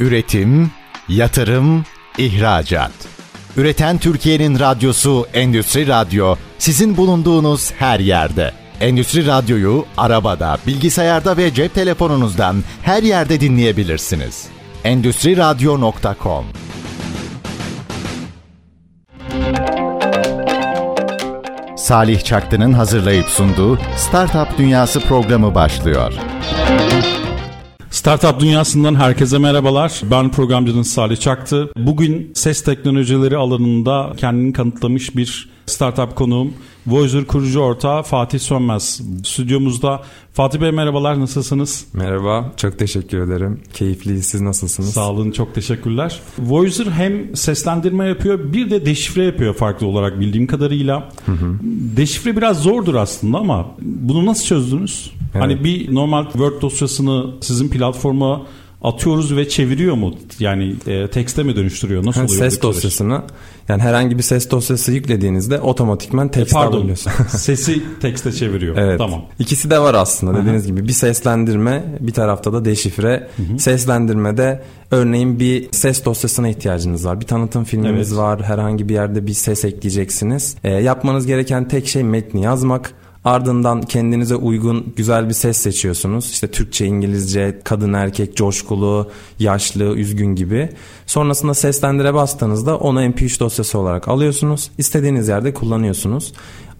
Üretim, yatırım, ihracat. Üreten Türkiye'nin radyosu Endüstri Radyo sizin bulunduğunuz her yerde. Endüstri Radyo'yu arabada, bilgisayarda ve cep telefonunuzdan her yerde dinleyebilirsiniz. Endüstri Radyo.com Salih Çaktı'nın hazırlayıp sunduğu Startup Dünyası programı başlıyor. Startup dünyasından herkese merhabalar. Ben programcınız Salih Çaktı. Bugün ses teknolojileri alanında kendini kanıtlamış bir startup konuğum. Voyager kurucu ortağı Fatih Sönmez. Stüdyomuzda Fatih Bey merhabalar nasılsınız? Merhaba çok teşekkür ederim. Keyifliyiz siz nasılsınız? Sağ olun çok teşekkürler. Voyager hem seslendirme yapıyor bir de deşifre yapıyor farklı olarak bildiğim kadarıyla. Hı hı. Deşifre biraz zordur aslında ama bunu nasıl çözdünüz? Evet. Hani bir normal Word dosyasını sizin platforma atıyoruz ve çeviriyor mu? Yani e, tekste mi dönüştürüyor? Nasıl oluyor? Ses dosyasını yani herhangi bir ses dosyası yüklediğinizde otomatikman tekste e, Pardon, sesi tekste çeviriyor. Evet. Tamam. İkisi de var aslında dediğiniz gibi. Bir seslendirme, bir tarafta da deşifre. Hı-hı. Seslendirmede örneğin bir ses dosyasına ihtiyacınız var. Bir tanıtım filminiz evet. var. Herhangi bir yerde bir ses ekleyeceksiniz. E, yapmanız gereken tek şey metni yazmak. Ardından kendinize uygun güzel bir ses seçiyorsunuz. İşte Türkçe, İngilizce, kadın, erkek, coşkulu, yaşlı, üzgün gibi. Sonrasında seslendire bastığınızda onu MP3 dosyası olarak alıyorsunuz. İstediğiniz yerde kullanıyorsunuz.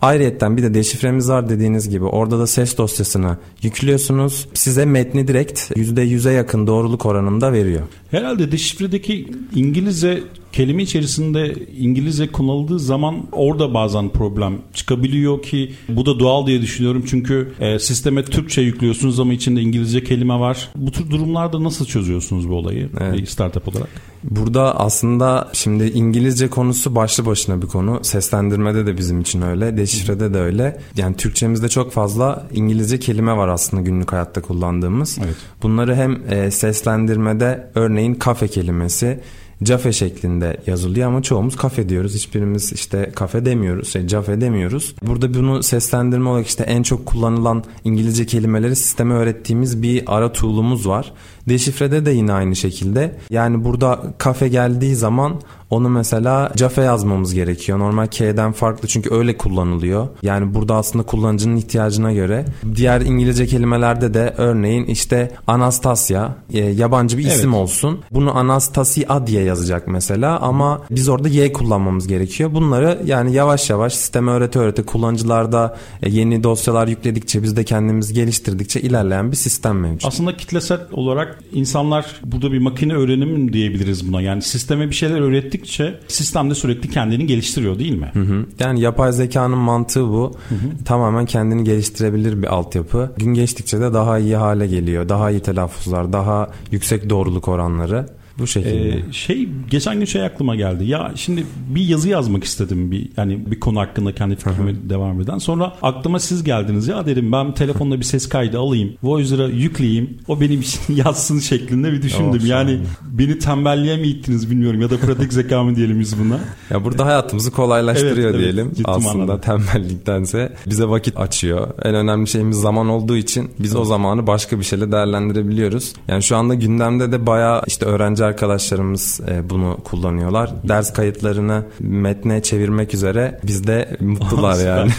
Ayrıyetten bir de deşifremiz var dediğiniz gibi. Orada da ses dosyasını yüklüyorsunuz. Size metni direkt %100'e yakın doğruluk oranında veriyor. Herhalde deşifredeki İngilizce kelime içerisinde İngilizce kullanıldığı zaman orada bazen problem çıkabiliyor ki bu da doğal diye düşünüyorum. Çünkü e, sisteme Türkçe yüklüyorsunuz ama içinde İngilizce kelime var. Bu tür durumlarda nasıl çözüyorsunuz bu olayı evet. bir startup olarak? Burada aslında şimdi İngilizce konusu başlı başına bir konu. Seslendirmede de bizim için öyle. Deşifrede de öyle. Yani Türkçemizde çok fazla İngilizce kelime var aslında günlük hayatta kullandığımız. Evet. Bunları hem e, seslendirmede örneğin kafe kelimesi cafe şeklinde yazılıyor ama çoğumuz kafe diyoruz. Hiçbirimiz işte kafe demiyoruz, şey cafe demiyoruz. Burada bunu seslendirme olarak işte en çok kullanılan İngilizce kelimeleri sisteme öğrettiğimiz bir ara tool'umuz var. Deşifrede de yine aynı şekilde. Yani burada kafe geldiği zaman onu mesela cafe yazmamız gerekiyor. Normal K'den farklı çünkü öyle kullanılıyor. Yani burada aslında kullanıcının ihtiyacına göre. Diğer İngilizce kelimelerde de örneğin işte Anastasia e, yabancı bir isim evet. olsun. Bunu Anastasia diye yazacak mesela ama biz orada Y kullanmamız gerekiyor. Bunları yani yavaş yavaş sisteme öğrete öğrete kullanıcılarda e, yeni dosyalar yükledikçe biz de kendimizi geliştirdikçe ilerleyen bir sistem mevcut. Aslında kitlesel olarak insanlar burada bir makine öğrenimi diyebiliriz buna. Yani sisteme bir şeyler öğrettikçe sistem de sürekli kendini geliştiriyor değil mi? Hı hı. Yani yapay zekanın mantığı bu. Hı hı. Tamamen kendini geliştirebilir bir altyapı. Gün geçtikçe de daha iyi hale geliyor. Daha iyi telaffuzlar, daha yüksek doğruluk oranları. Bu şekilde. Ee, şey geçen gün şey aklıma geldi. Ya şimdi bir yazı yazmak istedim bir yani bir konu hakkında kendi fikrimi devam eden. Sonra aklıma siz geldiniz. Ya dedim ben telefonla bir ses kaydı alayım. Voicer'a yükleyeyim. O benim için yazsın şeklinde bir düşündüm. Oh, yani beni tembelliğe mi ittiniz bilmiyorum ya da pratik zeka mı diyelim biz buna. Ya burada hayatımızı kolaylaştırıyor evet, diyelim. Evet, Aslında anladım. tembelliktense bize vakit açıyor. En önemli şeyimiz zaman olduğu için biz evet. o zamanı başka bir şeyle değerlendirebiliyoruz. Yani şu anda gündemde de bayağı işte öğrenci arkadaşlarımız e, bunu kullanıyorlar. Ders kayıtlarını metne çevirmek üzere biz de mutlular yani.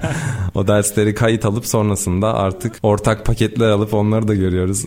o dersleri kayıt alıp sonrasında artık ortak paketler alıp onları da görüyoruz.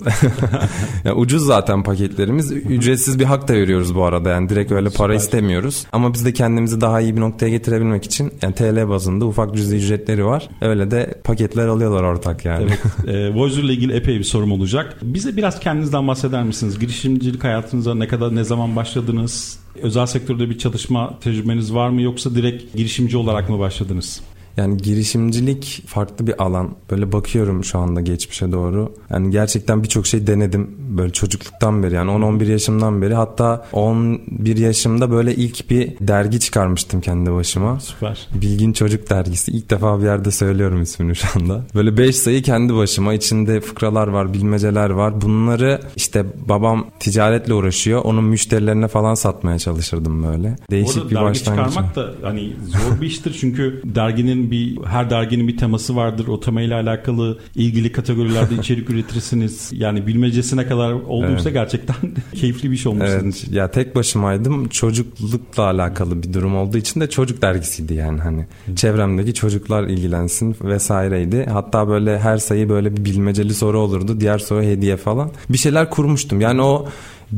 yani ucuz zaten paketlerimiz. Ücretsiz bir hak da veriyoruz bu arada. Yani direkt öyle para istemiyoruz. Ama biz de kendimizi daha iyi bir noktaya getirebilmek için yani TL bazında ufak cüzi ücretleri var. Öyle de paketler alıyorlar ortak yani. Evet. E, Voicer ile ilgili epey bir sorum olacak. Bize biraz kendinizden bahseder misiniz? Girişimcilik hayatınız hayatınıza ne kadar ne zaman başladınız? Özel sektörde bir çalışma tecrübeniz var mı yoksa direkt girişimci olarak mı başladınız? Yani girişimcilik farklı bir alan. Böyle bakıyorum şu anda geçmişe doğru. Yani gerçekten birçok şey denedim. Böyle çocukluktan beri yani 10-11 yaşımdan beri. Hatta 11 yaşımda böyle ilk bir dergi çıkarmıştım kendi başıma. Süper. Bilgin Çocuk Dergisi. İlk defa bir yerde söylüyorum ismini şu anda. Böyle 5 sayı kendi başıma. içinde fıkralar var, bilmeceler var. Bunları işte babam ticaretle uğraşıyor. Onun müşterilerine falan satmaya çalışırdım böyle. Değişik bir başlangıç. çıkarmak da hani zor bir iştir çünkü derginin derginin bir her derginin bir teması vardır. O temayla alakalı ilgili kategorilerde içerik üretirsiniz. Yani bilmecesine kadar olduysa evet. gerçekten keyifli bir şey olmuş evet. sizin için. Ya tek başımaydım. Çocuklukla alakalı bir durum olduğu için de çocuk dergisiydi yani hani. Hı. Çevremdeki çocuklar ilgilensin vesaireydi. Hatta böyle her sayı böyle bir bilmeceli soru olurdu. Diğer soru hediye falan. Bir şeyler kurmuştum. Yani o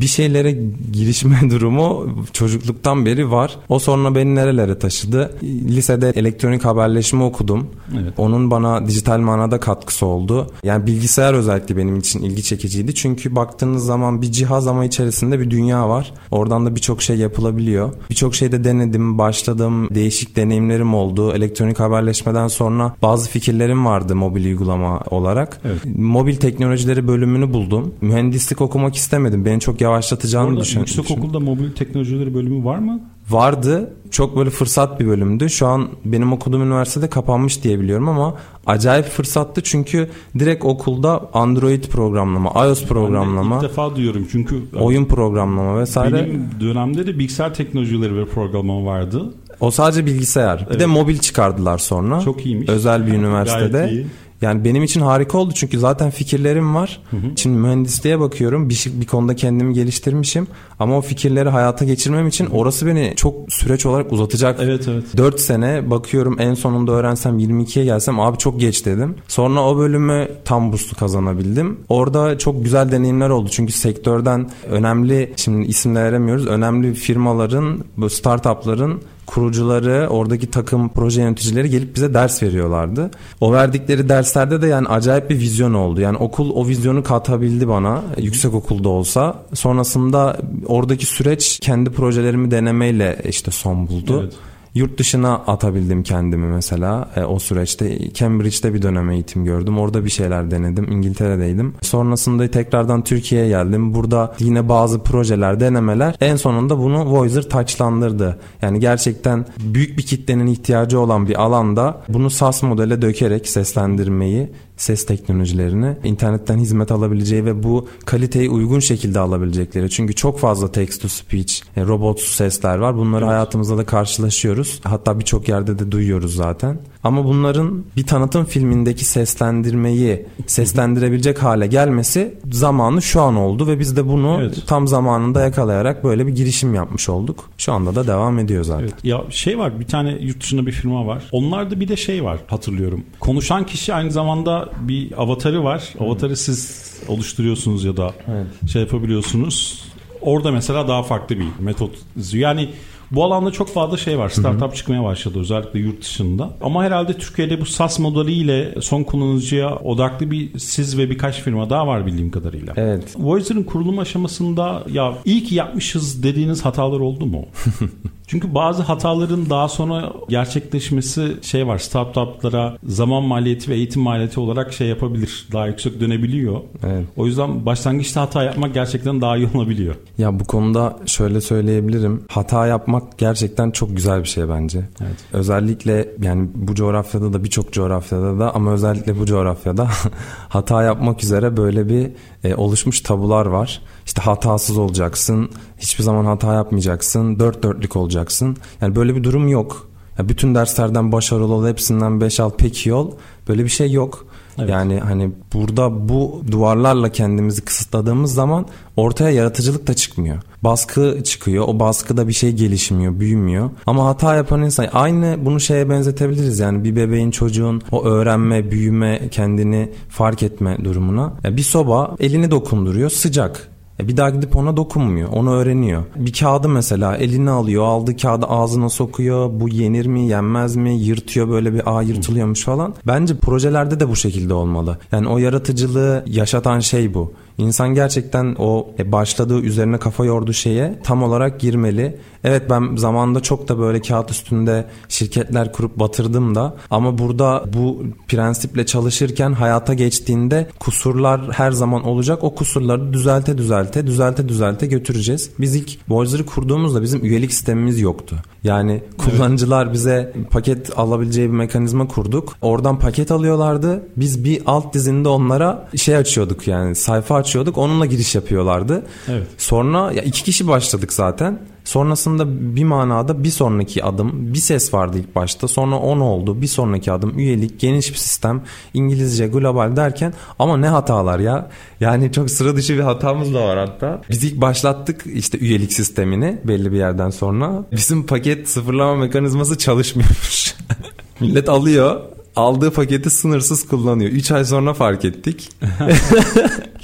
bir şeylere girişme durumu çocukluktan beri var. O sonra beni nerelere taşıdı? Lisede elektronik haberleşme okudum. Evet. Onun bana dijital manada katkısı oldu. Yani bilgisayar özellikle benim için ilgi çekiciydi. Çünkü baktığınız zaman bir cihaz ama içerisinde bir dünya var. Oradan da birçok şey yapılabiliyor. Birçok şeyde denedim, başladım. Değişik deneyimlerim oldu. Elektronik haberleşmeden sonra bazı fikirlerim vardı mobil uygulama olarak. Evet. Mobil teknolojileri bölümünü buldum. Mühendislik okumak istemedim. Beni çok yavaşlatacağını düşünüyorum. Yüksek okulda mobil teknolojileri bölümü var mı? Vardı. Çok böyle fırsat bir bölümdü. Şu an benim okuduğum üniversitede kapanmış diye biliyorum ama acayip fırsattı çünkü direkt okulda Android programlama, iOS programlama. Ben de ilk defa duyuyorum çünkü oyun programlama vesaire. Benim dönemde de bilgisayar teknolojileri ve programlama vardı. O sadece bilgisayar. Evet. Bir de mobil çıkardılar sonra. Çok iyiymiş. Özel bir üniversitede. iyi. Yani benim için harika oldu çünkü zaten fikirlerim var. Hı hı. Şimdi mühendisliğe bakıyorum. Bir, bir konuda kendimi geliştirmişim. Ama o fikirleri hayata geçirmem için orası beni çok süreç olarak uzatacak. Evet evet. 4 sene bakıyorum en sonunda öğrensem 22'ye gelsem abi çok geç dedim. Sonra o bölümü tam burslu kazanabildim. Orada çok güzel deneyimler oldu. Çünkü sektörden önemli şimdi isimler veremiyoruz. Önemli firmaların startupların kurucuları, oradaki takım proje yöneticileri gelip bize ders veriyorlardı. O verdikleri derslerde de yani acayip bir vizyon oldu. Yani okul o vizyonu katabildi bana yüksek okulda olsa. Sonrasında oradaki süreç kendi projelerimi denemeyle işte son buldu. Evet. Yurt dışına atabildim kendimi mesela e, o süreçte. Cambridge'de bir dönem eğitim gördüm. Orada bir şeyler denedim. İngiltere'deydim. Sonrasında tekrardan Türkiye'ye geldim. Burada yine bazı projeler, denemeler. En sonunda bunu Voicer taçlandırdı. Yani gerçekten büyük bir kitlenin ihtiyacı olan bir alanda bunu SAS modele dökerek seslendirmeyi ses teknolojilerini internetten hizmet alabileceği ve bu kaliteyi uygun şekilde alabilecekleri. Çünkü çok fazla text to speech, e, robot sesler var. Bunları evet. hayatımızda da karşılaşıyoruz. Hatta birçok yerde de duyuyoruz zaten. Ama bunların bir tanıtım filmindeki seslendirmeyi seslendirebilecek hale gelmesi zamanı şu an oldu ve biz de bunu evet. tam zamanında yakalayarak böyle bir girişim yapmış olduk. Şu anda da devam ediyor zaten. Evet. Ya şey var bir tane yurt dışında bir firma var. Onlarda bir de şey var hatırlıyorum. Konuşan kişi aynı zamanda bir avatarı var. Avatarı siz oluşturuyorsunuz ya da evet. şey yapabiliyorsunuz. Orada mesela daha farklı bir metot. Yani bu alanda çok fazla şey var. Startup Hı-hı. çıkmaya başladı özellikle yurt dışında. Ama herhalde Türkiye'de bu SaaS modeliyle son kullanıcıya odaklı bir siz ve birkaç firma daha var bildiğim kadarıyla. Evet. Voicer'ın kurulum aşamasında ya iyi ki yapmışız dediğiniz hatalar oldu mu? Çünkü bazı hataların daha sonra gerçekleşmesi şey var startuplara zaman maliyeti ve eğitim maliyeti olarak şey yapabilir. Daha yüksek dönebiliyor. Evet. O yüzden başlangıçta hata yapmak gerçekten daha iyi olabiliyor. Ya bu konuda şöyle söyleyebilirim. Hata yapmak gerçekten çok güzel bir şey bence. Evet. Özellikle yani bu coğrafyada da birçok coğrafyada da ama özellikle bu coğrafyada hata yapmak üzere böyle bir e, oluşmuş tabular var. İşte hatasız olacaksın, hiçbir zaman hata yapmayacaksın, dört dörtlük olacaksın. Yani böyle bir durum yok. Ya bütün derslerden başarılı ol, hepsinden beş al, peki ol. Böyle bir şey yok. Evet. Yani hani burada bu duvarlarla kendimizi kısıtladığımız zaman ortaya yaratıcılık da çıkmıyor. Baskı çıkıyor. O baskıda bir şey gelişmiyor, büyümüyor. Ama hata yapan insan aynı bunu şeye benzetebiliriz. Yani bir bebeğin çocuğun o öğrenme, büyüme, kendini fark etme durumuna. Yani bir soba elini dokunduruyor, sıcak. E, bir daha gidip ona dokunmuyor. Onu öğreniyor. Bir kağıdı mesela eline alıyor. Aldığı kağıdı ağzına sokuyor. Bu yenir mi yenmez mi? Yırtıyor böyle bir aa yırtılıyormuş falan. Bence projelerde de bu şekilde olmalı. Yani o yaratıcılığı yaşatan şey bu. İnsan gerçekten o e, başladığı üzerine kafa yordu şeye tam olarak girmeli. Evet ben zamanında çok da böyle kağıt üstünde şirketler kurup batırdım da ama burada bu prensiple çalışırken hayata geçtiğinde kusurlar her zaman olacak. O kusurları düzelte düzelte düzelte düzelte götüreceğiz. Biz ilk Bolzer'ı kurduğumuzda bizim üyelik sistemimiz yoktu. Yani kullanıcılar bize paket alabileceği bir mekanizma kurduk. Oradan paket alıyorlardı. Biz bir alt dizinde onlara şey açıyorduk yani sayfa açıyorduk. Onunla giriş yapıyorlardı. Evet. Sonra ya iki kişi başladık zaten. Sonrasında bir manada bir sonraki adım bir ses vardı ilk başta sonra 10 oldu bir sonraki adım üyelik geniş bir sistem İngilizce global derken ama ne hatalar ya yani çok sıra dışı bir hatamız da var hatta biz ilk başlattık işte üyelik sistemini belli bir yerden sonra bizim paket sıfırlama mekanizması çalışmıyormuş millet alıyor aldığı paketi sınırsız kullanıyor 3 ay sonra fark ettik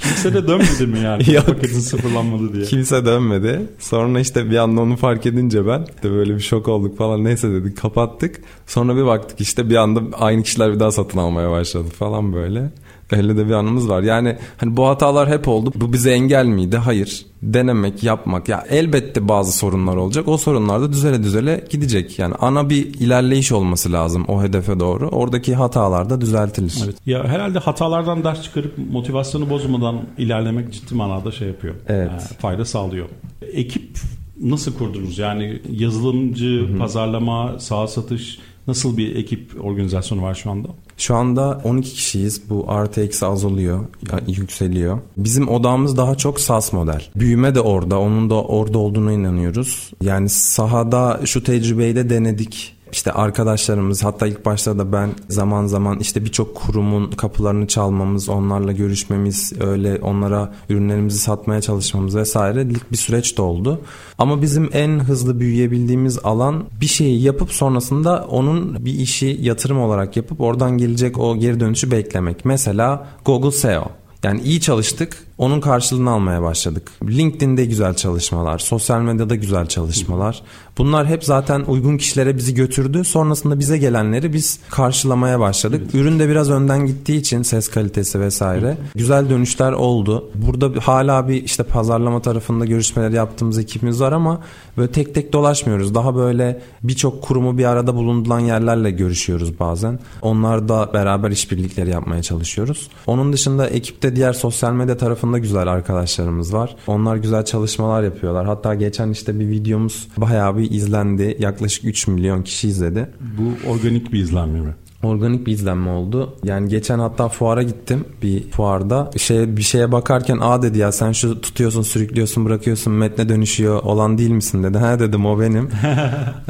Kimse de dönmedi mi yani? Yok. Paketin sıfırlanmadı diye. Kimse dönmedi. Sonra işte bir anda onu fark edince ben de böyle bir şok olduk falan neyse dedik kapattık. Sonra bir baktık işte bir anda aynı kişiler bir daha satın almaya başladı falan böyle. Öyle de bir anımız var. Yani hani bu hatalar hep oldu. Bu bize engel miydi? Hayır. Denemek, yapmak. Ya elbette bazı sorunlar olacak. O sorunlar da düzele düzele gidecek. Yani ana bir ilerleyiş olması lazım o hedefe doğru. Oradaki hatalar da düzeltilir. Evet. Ya herhalde hatalardan ders çıkarıp motivasyonu bozmadan ilerlemek ciddi manada şey yapıyor. Evet. Ee, fayda sağlıyor. Ekip nasıl kurdunuz? Yani yazılımcı, pazarlama, sağ satış nasıl bir ekip organizasyonu var şu anda? Şu anda 12 kişiyiz. Bu artı eksi azalıyor, yükseliyor. Bizim odamız daha çok SaaS model. Büyüme de orada, onun da orada olduğuna inanıyoruz. Yani sahada şu tecrübeyi de denedik. İşte arkadaşlarımız hatta ilk başta da ben zaman zaman işte birçok kurumun kapılarını çalmamız, onlarla görüşmemiz, öyle onlara ürünlerimizi satmaya çalışmamız vesaire bir süreç de oldu. Ama bizim en hızlı büyüyebildiğimiz alan bir şeyi yapıp sonrasında onun bir işi yatırım olarak yapıp oradan gelecek o geri dönüşü beklemek. Mesela Google SEO. Yani iyi çalıştık, onun karşılığını almaya başladık. LinkedIn'de güzel çalışmalar, sosyal medyada güzel çalışmalar. Bunlar hep zaten uygun kişilere bizi götürdü. Sonrasında bize gelenleri biz karşılamaya başladık. Ürün de biraz önden gittiği için ses kalitesi vesaire güzel dönüşler oldu. Burada hala bir işte pazarlama tarafında görüşmeler yaptığımız ekibimiz var ama böyle tek tek dolaşmıyoruz. Daha böyle birçok kurumu bir arada bulunduran yerlerle görüşüyoruz bazen. Onlar da beraber işbirlikleri yapmaya çalışıyoruz. Onun dışında ekipte diğer sosyal medya tarafında güzel arkadaşlarımız var. Onlar güzel çalışmalar yapıyorlar. Hatta geçen işte bir videomuz bayağı bir izlendi. Yaklaşık 3 milyon kişi izledi. Bu organik bir izlenme mi? Organik bir izlenme oldu. Yani geçen hatta fuara gittim bir fuarda. Şey, bir şeye bakarken a dedi ya sen şu tutuyorsun sürüklüyorsun bırakıyorsun metne dönüşüyor olan değil misin dedi. Ha dedim o benim.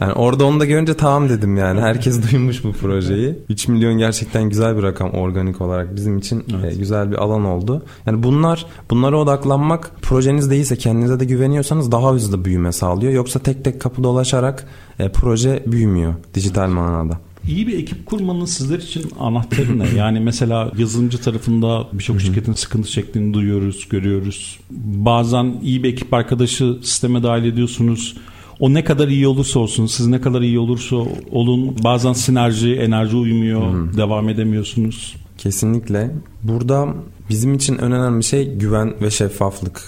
Yani orada onu da görünce tamam dedim yani. Herkes duymuş bu projeyi. 3 milyon gerçekten güzel bir rakam organik olarak bizim için Evet. e, güzel bir alan oldu. Yani bunlar bunlara odaklanmak projeniz değilse kendinize de güveniyorsanız daha hızlı büyüme sağlıyor. Yoksa tek tek kapı dolaşarak e, proje büyümüyor dijital manada. İyi bir ekip kurmanın sizler için anahtarı ne? Yani mesela yazılımcı tarafında birçok şirketin sıkıntı çektiğini duyuyoruz, görüyoruz. Bazen iyi bir ekip arkadaşı sisteme dahil ediyorsunuz. O ne kadar iyi olursa olsun, siz ne kadar iyi olursa olun bazen sinerji, enerji uymuyor, devam edemiyorsunuz. Kesinlikle. Burada bizim için en önemli şey güven ve şeffaflık.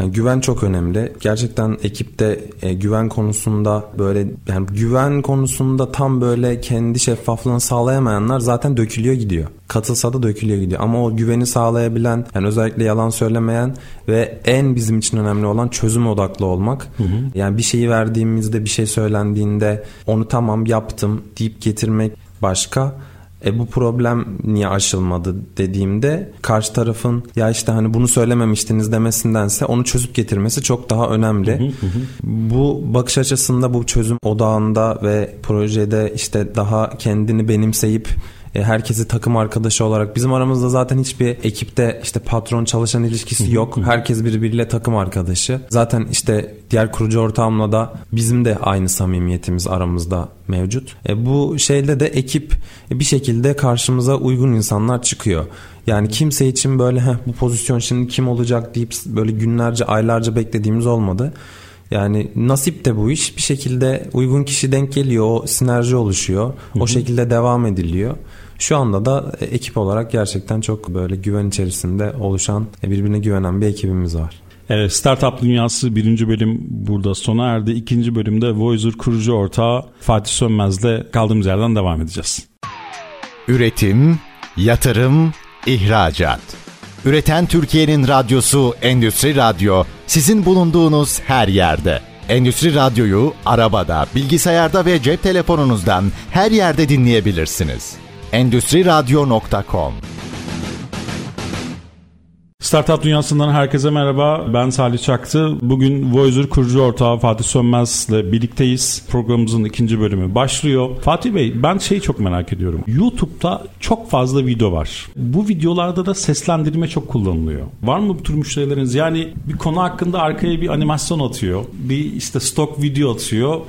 Yani güven çok önemli. Gerçekten ekipte e, güven konusunda böyle yani güven konusunda tam böyle kendi şeffaflığını sağlayamayanlar zaten dökülüyor gidiyor. Katılsa da dökülüyor gidiyor. Ama o güveni sağlayabilen, yani özellikle yalan söylemeyen ve en bizim için önemli olan çözüm odaklı olmak. Yani bir şeyi verdiğimizde bir şey söylendiğinde onu tamam yaptım deyip getirmek başka. E bu problem niye aşılmadı dediğimde karşı tarafın ya işte hani bunu söylememiştiniz demesindense onu çözüp getirmesi çok daha önemli. Bu bakış açısında bu çözüm odağında ve projede işte daha kendini benimseyip e, herkesi takım arkadaşı olarak bizim aramızda zaten hiçbir ekipte işte patron çalışan ilişkisi yok. Herkes birbiriyle takım arkadaşı. Zaten işte diğer kurucu ortağımla da bizim de aynı samimiyetimiz aramızda mevcut. E, bu şeyde de ekip bir şekilde karşımıza uygun insanlar çıkıyor. Yani kimse için böyle Heh, bu pozisyon şimdi kim olacak deyip böyle günlerce aylarca beklediğimiz olmadı. Yani nasip de bu iş bir şekilde uygun kişi denk geliyor o sinerji oluşuyor o şekilde devam ediliyor. Şu anda da e, ekip olarak gerçekten çok böyle güven içerisinde oluşan e, birbirine güvenen bir ekibimiz var. Evet, Startup Dünyası birinci bölüm burada sona erdi. İkinci bölümde Voicer kurucu ortağı Fatih Sönmez'le kaldığımız yerden devam edeceğiz. Üretim, yatırım, ihracat. Üreten Türkiye'nin radyosu Endüstri Radyo sizin bulunduğunuz her yerde. Endüstri Radyo'yu arabada, bilgisayarda ve cep telefonunuzdan her yerde dinleyebilirsiniz. Endüstri Radyo.com Startup Dünyası'ndan herkese merhaba. Ben Salih Çaktı. Bugün Voyager kurucu ortağı Fatih Sönmez ile birlikteyiz. Programımızın ikinci bölümü başlıyor. Fatih Bey ben şeyi çok merak ediyorum. YouTube'da çok fazla video var. Bu videolarda da seslendirme çok kullanılıyor. Var mı bu tür müşterileriniz? Yani bir konu hakkında arkaya bir animasyon atıyor. Bir işte stock video atıyor.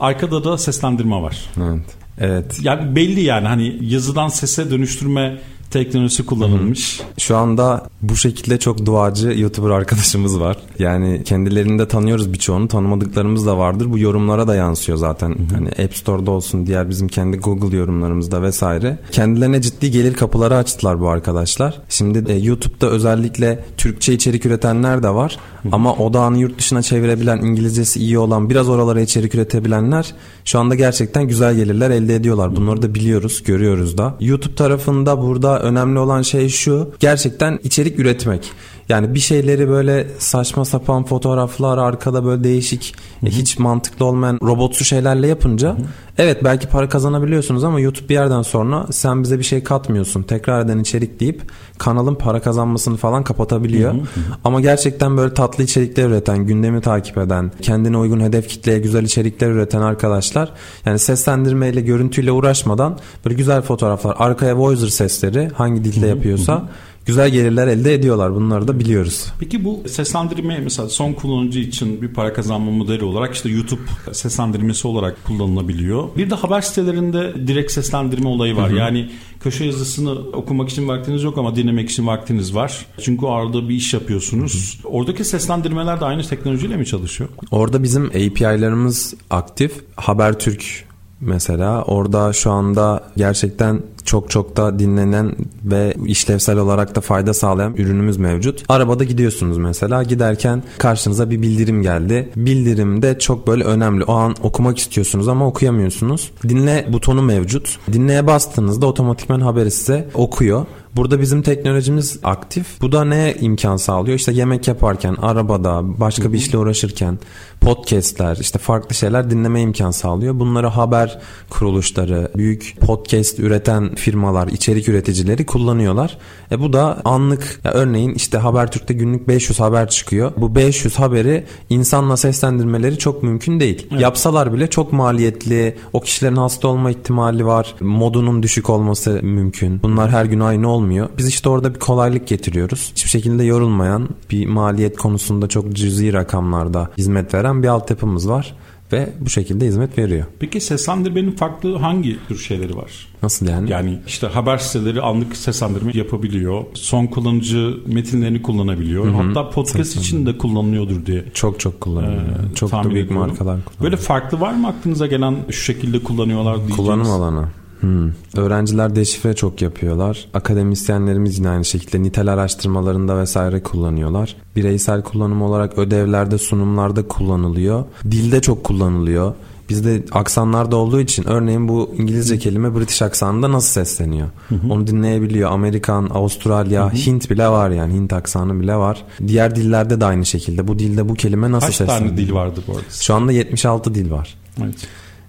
Arkada da seslendirme var. Evet. Evet. Yani belli yani hani yazıdan sese dönüştürme teknolojisi kullanılmış. Şu anda bu şekilde çok duacı YouTuber arkadaşımız var. Yani kendilerini de tanıyoruz birçoğunu. Tanımadıklarımız da vardır. Bu yorumlara da yansıyor zaten. Hani App Store'da olsun, diğer bizim kendi Google yorumlarımızda vesaire. Kendilerine ciddi gelir kapıları açtılar bu arkadaşlar. Şimdi de YouTube'da özellikle Türkçe içerik üretenler de var. Ama odağını yurt dışına çevirebilen, İngilizcesi iyi olan, biraz oralara içerik üretebilenler şu anda gerçekten güzel gelirler elde ediyorlar. Bunları da biliyoruz, görüyoruz da. YouTube tarafında burada önemli olan şey şu. Gerçekten içerik üretmek. Yani bir şeyleri böyle saçma sapan fotoğraflar arkada böyle değişik Hı-hı. hiç mantıklı olmayan robotsu şeylerle yapınca Hı-hı. evet belki para kazanabiliyorsunuz ama YouTube bir yerden sonra sen bize bir şey katmıyorsun. Tekrar eden içerik deyip kanalın para kazanmasını falan kapatabiliyor. Hı-hı. Ama gerçekten böyle tatlı içerikler üreten, gündemi takip eden, kendine uygun hedef kitleye güzel içerikler üreten arkadaşlar yani seslendirmeyle, görüntüyle uğraşmadan böyle güzel fotoğraflar, arkaya voicer sesleri hangi dilde yapıyorsa Hı-hı güzel gelirler elde ediyorlar. Bunları da biliyoruz. Peki bu seslendirme mesela son kullanıcı için bir para kazanma modeli olarak işte YouTube seslendirmesi olarak kullanılabiliyor. Bir de haber sitelerinde direkt seslendirme olayı var. Hı hı. Yani köşe yazısını okumak için vaktiniz yok ama dinlemek için vaktiniz var. Çünkü arada bir iş yapıyorsunuz. Hı hı. Oradaki seslendirmeler de aynı teknolojiyle mi çalışıyor? Orada bizim API'larımız aktif. Habertürk mesela. Orada şu anda gerçekten çok çok da dinlenen ve işlevsel olarak da fayda sağlayan ürünümüz mevcut. Arabada gidiyorsunuz mesela. Giderken karşınıza bir bildirim geldi. Bildirim de çok böyle önemli. O an okumak istiyorsunuz ama okuyamıyorsunuz. Dinle butonu mevcut. Dinleye bastığınızda otomatikman haberi size okuyor. Burada bizim teknolojimiz aktif. Bu da ne imkan sağlıyor? İşte yemek yaparken, arabada, başka bir işle uğraşırken podcastler, işte farklı şeyler dinleme imkan sağlıyor. Bunları haber kuruluşları, büyük podcast üreten firmalar, içerik üreticileri kullanıyorlar. E bu da anlık ya örneğin işte Habertürk'te günlük 500 haber çıkıyor. Bu 500 haberi insanla seslendirmeleri çok mümkün değil. Evet. Yapsalar bile çok maliyetli. O kişilerin hasta olma ihtimali var. Modunun düşük olması mümkün. Bunlar her gün aynı olmuyor. Biz işte orada bir kolaylık getiriyoruz. Hiçbir şekilde yorulmayan bir maliyet konusunda çok cüzi rakamlarda hizmet veren bir altyapımız var ve bu şekilde hizmet veriyor. Peki seslendirmenin farklı hangi tür şeyleri var? Nasıl yani? Yani işte haber siteleri anlık seslendirme yapabiliyor. Son kullanıcı metinlerini kullanabiliyor. Hı-hı. Hatta podcast için de kullanılıyordur diye. Çok çok kullanılıyor. Ee, çok da büyük ediyorum. markalar kullanıyor. Böyle farklı var mı aklınıza gelen şu şekilde kullanıyorlar diyeceğiniz? Kullanım alanı. Hmm. Öğrenciler deşifre çok yapıyorlar. Akademisyenlerimiz yine aynı şekilde nitel araştırmalarında vesaire kullanıyorlar. Bireysel kullanım olarak ödevlerde, sunumlarda kullanılıyor. Dilde çok kullanılıyor. Bizde aksanlarda olduğu için örneğin bu İngilizce kelime British aksanında nasıl sesleniyor? Hı hı. Onu dinleyebiliyor. Amerikan, Avustralya, hı hı. Hint bile var yani. Hint aksanı bile var. Diğer dillerde de aynı şekilde. Bu dilde bu kelime nasıl Kaç sesleniyor? Kaç tane dil vardı bu arada? Şu anda 76 dil var. Evet.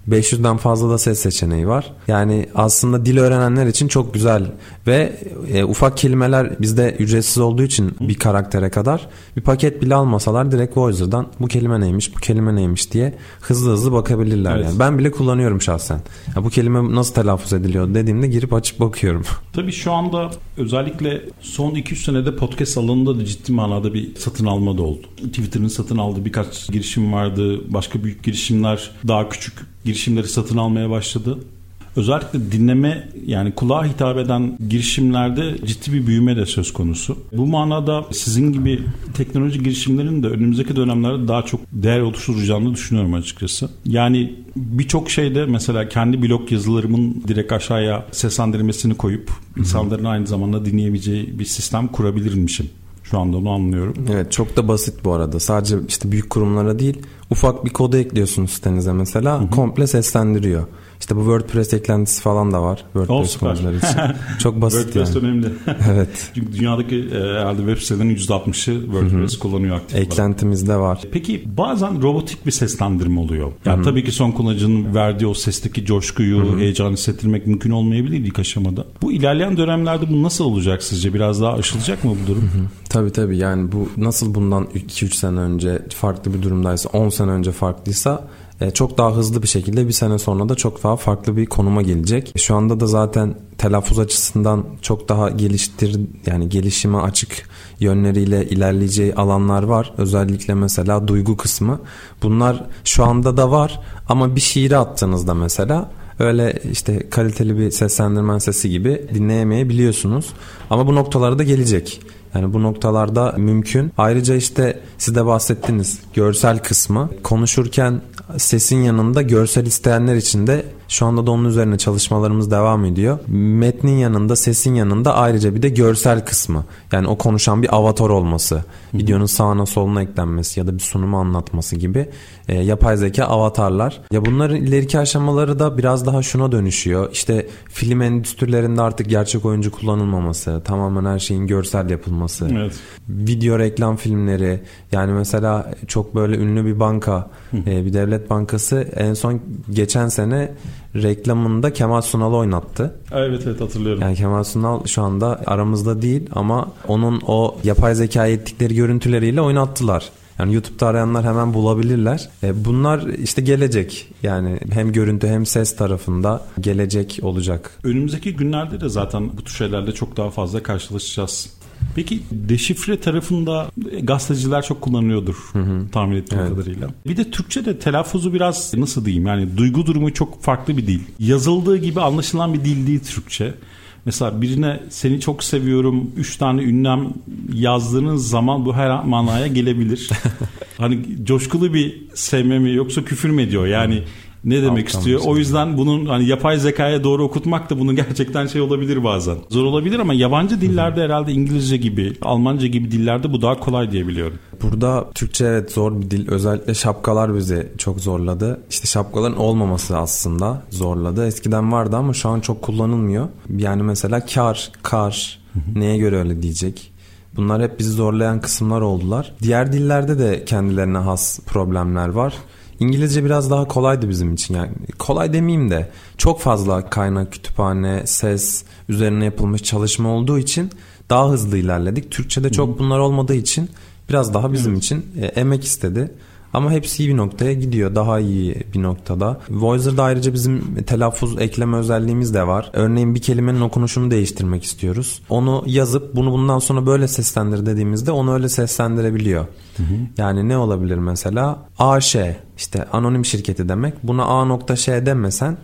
500'den fazla da ses seçeneği var. Yani aslında dil öğrenenler için çok güzel ve e, ufak kelimeler bizde ücretsiz olduğu için bir karaktere kadar bir paket bile almasalar direkt Voicer'dan bu kelime neymiş, bu kelime neymiş diye hızlı hızlı bakabilirler. Evet. Yani. Ben bile kullanıyorum şahsen. Ya bu kelime nasıl telaffuz ediliyor dediğimde girip açıp bakıyorum. Tabii şu anda özellikle son 2-3 senede podcast alanında da ciddi manada bir satın alma da oldu. Twitter'ın satın aldığı birkaç girişim vardı. Başka büyük girişimler daha küçük girişimleri satın almaya başladı. Özellikle dinleme yani kulağa hitap eden girişimlerde ciddi bir büyüme de söz konusu. Bu manada sizin gibi teknoloji girişimlerinin de önümüzdeki dönemlerde daha çok değer oluşturacağını düşünüyorum açıkçası. Yani birçok şeyde mesela kendi blog yazılarımın direkt aşağıya seslendirmesini koyup insanların aynı zamanda dinleyebileceği bir sistem kurabilirmişim. Şu anda onu anlıyorum. Evet çok da basit bu arada. Sadece işte büyük kurumlara değil ufak bir kodu ekliyorsunuz sitenize mesela hı hı. komple seslendiriyor. İşte bu WordPress eklentisi falan da var. WordPress kullanıcıları için. Çok basit WordPress yani. önemli. evet. Çünkü dünyadaki e, herhalde web sitelerinin %60'ı WordPress kullanıyor aktif olarak. Eklentimiz de var. Peki bazen robotik bir seslendirme oluyor. Yani tabii ki son kullanıcının verdiği o sesteki coşkuyu, heyecanı hissettirmek mümkün olmayabilir ilk aşamada. Bu ilerleyen dönemlerde bu nasıl olacak sizce? Biraz daha aşılacak mı bu durum? Tabii tabii yani bu nasıl bundan 2-3 sene önce farklı bir durumdaysa 10 sene önce farklıysa e, çok daha hızlı bir şekilde bir sene sonra da çok daha farklı bir konuma gelecek. Şu anda da zaten telaffuz açısından çok daha geliştir yani gelişime açık yönleriyle ilerleyeceği alanlar var. Özellikle mesela duygu kısmı. Bunlar şu anda da var ama bir şiiri attığınızda mesela öyle işte kaliteli bir seslendirmen sesi gibi dinleyemeyebiliyorsunuz. Ama bu noktalara da gelecek. Yani bu noktalarda mümkün. Ayrıca işte siz de bahsettiniz görsel kısmı. Konuşurken sesin yanında görsel isteyenler için de şu anda da onun üzerine çalışmalarımız devam ediyor. Metnin yanında, sesin yanında ayrıca bir de görsel kısmı. Yani o konuşan bir avatar olması, videonun sağına soluna eklenmesi ya da bir sunumu anlatması gibi e, yapay zeka avatarlar. Ya bunların ileriki aşamaları da biraz daha şuna dönüşüyor. İşte film endüstrilerinde artık gerçek oyuncu kullanılmaması, tamamen her şeyin görsel yapılması. Evet. Video reklam filmleri yani mesela çok böyle ünlü bir banka, e, bir devlet bankası en son geçen sene reklamında Kemal Sunal'ı oynattı. Evet evet hatırlıyorum. Yani Kemal Sunal şu anda aramızda değil ama onun o yapay zeka ettikleri görüntüleriyle oynattılar. Yani YouTube'da arayanlar hemen bulabilirler. E, bunlar işte gelecek. Yani hem görüntü hem ses tarafında gelecek olacak. Önümüzdeki günlerde de zaten bu tür şeylerle çok daha fazla karşılaşacağız. Peki deşifre tarafında gazeteciler çok kullanıyordur tahmin ettiğim Evet. kadarıyla. Bir de Türkçe'de telaffuzu biraz nasıl diyeyim yani duygu durumu çok farklı bir dil. Yazıldığı gibi anlaşılan bir dil değil Türkçe. Mesela birine seni çok seviyorum üç tane ünlem yazdığınız zaman bu her manaya gelebilir. hani coşkulu bir sevme mi yoksa küfür mü ediyor yani ne demek Alttan istiyor? şey. O yüzden bunun hani yapay zekaya doğru okutmak da bunun gerçekten şey olabilir bazen. Zor olabilir ama yabancı dillerde herhalde İngilizce gibi, Almanca gibi dillerde bu daha kolay diye biliyorum. Burada Türkçe evet zor bir dil. Özellikle şapkalar bizi çok zorladı. İşte şapkaların olmaması aslında zorladı. Eskiden vardı ama şu an çok kullanılmıyor. Yani mesela kar, kar neye göre öyle diyecek. Bunlar hep bizi zorlayan kısımlar oldular. Diğer dillerde de kendilerine has problemler var. İngilizce biraz daha kolaydı bizim için yani kolay demeyeyim de çok fazla kaynak kütüphane, ses üzerine yapılmış çalışma olduğu için daha hızlı ilerledik. Türkçe'de çok bunlar olmadığı için biraz daha bizim için e, emek istedi. Ama hepsi iyi bir noktaya gidiyor. Daha iyi bir noktada. Voicer'da ayrıca bizim telaffuz ekleme özelliğimiz de var. Örneğin bir kelimenin okunuşunu değiştirmek istiyoruz. Onu yazıp bunu bundan sonra böyle seslendir dediğimizde onu öyle seslendirebiliyor. Yani ne olabilir mesela? AŞ işte anonim şirketi demek. Buna A.Ş demesen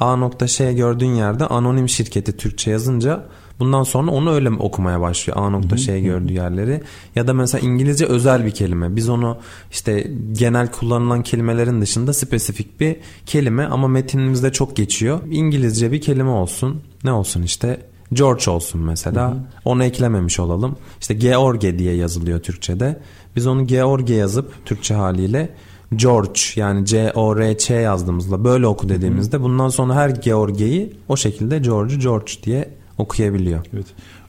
A.Ş gördüğün yerde anonim şirketi Türkçe yazınca bundan sonra onu öyle okumaya başlıyor. A.Ş gördüğü yerleri. Ya da mesela İngilizce özel bir kelime. Biz onu işte genel kullanılan kelimelerin dışında spesifik bir kelime ama metinimizde çok geçiyor. İngilizce bir kelime olsun. Ne olsun işte? George olsun mesela. Onu eklememiş olalım. İşte George diye yazılıyor Türkçe'de. Biz onu George yazıp Türkçe haliyle George yani C-O-R-Ç yazdığımızda böyle oku dediğimizde bundan sonra her George'yi o şekilde George George diye okuyabiliyor. Evet.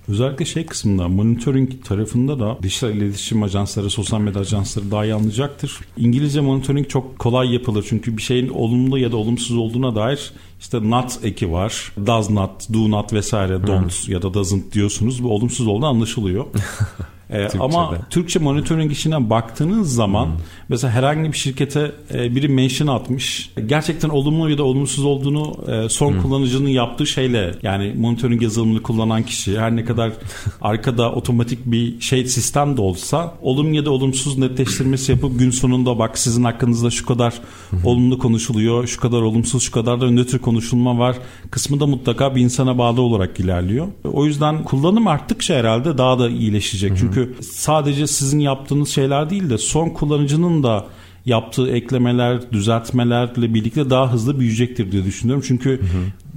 Özellikle şey kısmında monitoring tarafında da dijital iletişim ajansları, sosyal medya ajansları daha iyi anlayacaktır. İngilizce monitoring çok kolay yapılır. Çünkü bir şeyin olumlu ya da olumsuz olduğuna dair işte not eki var. Does not, do not vesaire, don't ya da doesn't diyorsunuz. Bu olumsuz olduğu anlaşılıyor. Ee, ama Türkçe monitoring işine baktığınız zaman mesela herhangi bir şirkete e, biri mention atmış. Gerçekten olumlu ya da olumsuz olduğunu e, son kullanıcının yaptığı şeyle yani monitoring yazılımını kullanan kişi her ne kadar arkada otomatik bir şey sistem de olsa olumlu ya da olumsuz netleştirmesi yapıp gün sonunda bak sizin hakkınızda şu kadar olumlu konuşuluyor, şu kadar olumsuz, şu kadar da nötr konuşulma var kısmı da mutlaka bir insana bağlı olarak ilerliyor. O yüzden kullanım arttıkça herhalde daha da iyileşecek. Çünkü sadece sizin yaptığınız şeyler değil de son kullanıcının da yaptığı eklemeler, düzeltmelerle birlikte daha hızlı büyüyecektir diye düşünüyorum. Çünkü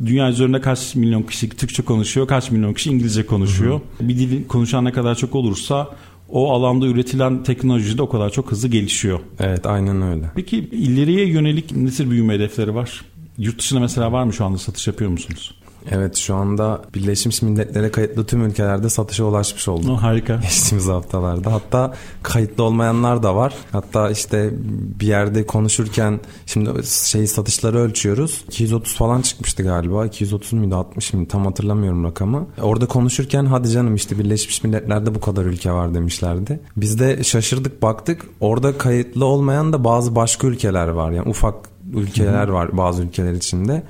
dünya üzerinde kaç milyon kişi Türkçe konuşuyor, kaç milyon kişi İngilizce konuşuyor. Bir dil konuşan ne kadar çok olursa o alanda üretilen teknoloji de o kadar çok hızlı gelişiyor. Evet aynen öyle. Peki ileriye yönelik ne tür büyüme hedefleri var? Yurt dışına mesela var mı şu anda satış yapıyor musunuz? Evet şu anda Birleşmiş Milletler'e kayıtlı tüm ülkelerde satışa ulaşmış olduk. Oh, harika. Geçtiğimiz haftalarda. Hatta kayıtlı olmayanlar da var. Hatta işte bir yerde konuşurken şimdi şey satışları ölçüyoruz. 230 falan çıkmıştı galiba. 230 muydu 60 mıydı tam hatırlamıyorum rakamı. Orada konuşurken hadi canım işte Birleşmiş Milletler'de bu kadar ülke var demişlerdi. Biz de şaşırdık baktık. Orada kayıtlı olmayan da bazı başka ülkeler var. Yani ufak ülkeler var bazı ülkeler içinde.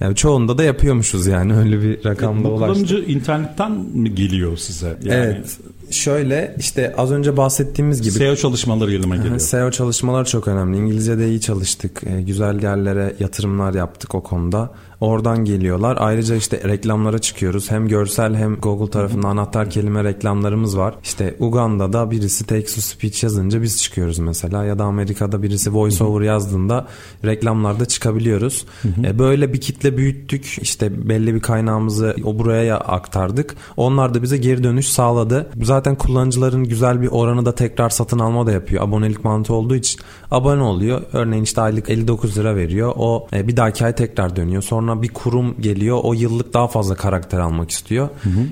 Yani çoğunda da yapıyormuşuz yani öyle bir rakamda ulaştık. Kullanıcı internetten mi geliyor size? Yani Evet. Şöyle işte az önce bahsettiğimiz gibi SEO çalışmaları elime geliyor. SEO çalışmalar çok önemli. İngilizce'de iyi çalıştık. E, güzel yerlere yatırımlar yaptık o konuda. Oradan geliyorlar. Ayrıca işte reklamlara çıkıyoruz. Hem görsel hem Google tarafından anahtar kelime reklamlarımız var. İşte Uganda'da birisi text to speech yazınca biz çıkıyoruz mesela. Ya da Amerika'da birisi voice over yazdığında reklamlarda çıkabiliyoruz. E, böyle bir kitle büyüttük. İşte belli bir kaynağımızı o buraya aktardık. Onlar da bize geri dönüş sağladı. Zaten kullanıcıların güzel bir oranı da tekrar satın alma da yapıyor. Abonelik mantığı olduğu için abone oluyor. Örneğin işte aylık 59 lira veriyor. O e, bir dahaki ay tekrar dönüyor. Sonra bir kurum geliyor. O yıllık daha fazla karakter almak istiyor.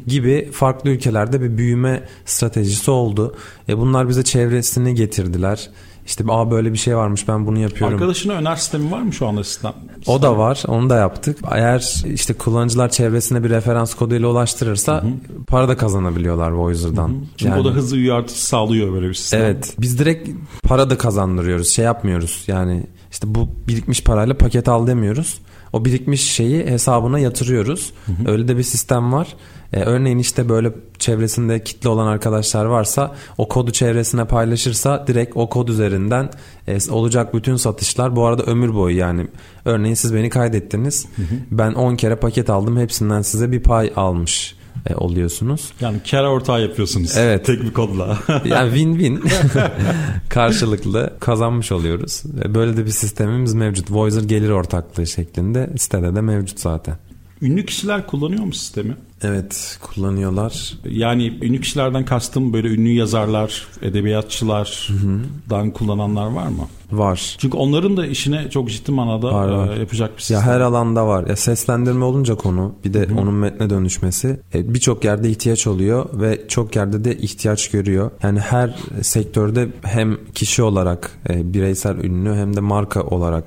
Gibi farklı ülkelerde bir büyüme stratejisi oldu. E, bunlar bize çevresini getirdiler. İşte aa böyle bir şey varmış ben bunu yapıyorum. Arkadaşına öner sistemi var mı şu anda sistem? O da var. Onu da yaptık. Eğer işte kullanıcılar çevresine bir referans koduyla ulaştırırsa para da kazanabiliyorlar Voicer'dan. Çünkü Yani- o da hızlı üye artışı sağlıyor böyle bir sistem. Evet. Biz direkt para da kazandırıyoruz. Şey yapmıyoruz. Yani işte bu birikmiş parayla paket al demiyoruz. O birikmiş şeyi hesabına yatırıyoruz. Öyle de bir sistem var. Ee, örneğin işte böyle çevresinde kitle olan arkadaşlar varsa o kodu çevresine paylaşırsa direkt o kod üzerinden e, olacak bütün satışlar bu arada ömür boyu yani. Örneğin siz beni kaydettiniz. Ben 10 kere paket aldım. Hepsinden size bir pay almış e, oluyorsunuz. Yani kar ortağı yapıyorsunuz. Evet. Tek bir kodla. Yani win-win karşılıklı kazanmış oluyoruz. E, Böyle de bir sistemimiz mevcut. Voicer gelir ortaklığı şeklinde sitede de mevcut zaten. Ünlü kişiler kullanıyor mu sistemi? Evet kullanıyorlar. Yani ünlü kişilerden kastım böyle ünlü yazarlar, edebiyatçılardan kullananlar var mı? Var. Çünkü onların da işine çok ciddi manada Var, var. e, yapacak bir sistem. Ya her alanda var. Ya seslendirme olunca konu bir de onun metne dönüşmesi e, birçok yerde ihtiyaç oluyor ve çok yerde de ihtiyaç görüyor. Yani her sektörde hem kişi olarak e, bireysel ünlü hem de marka olarak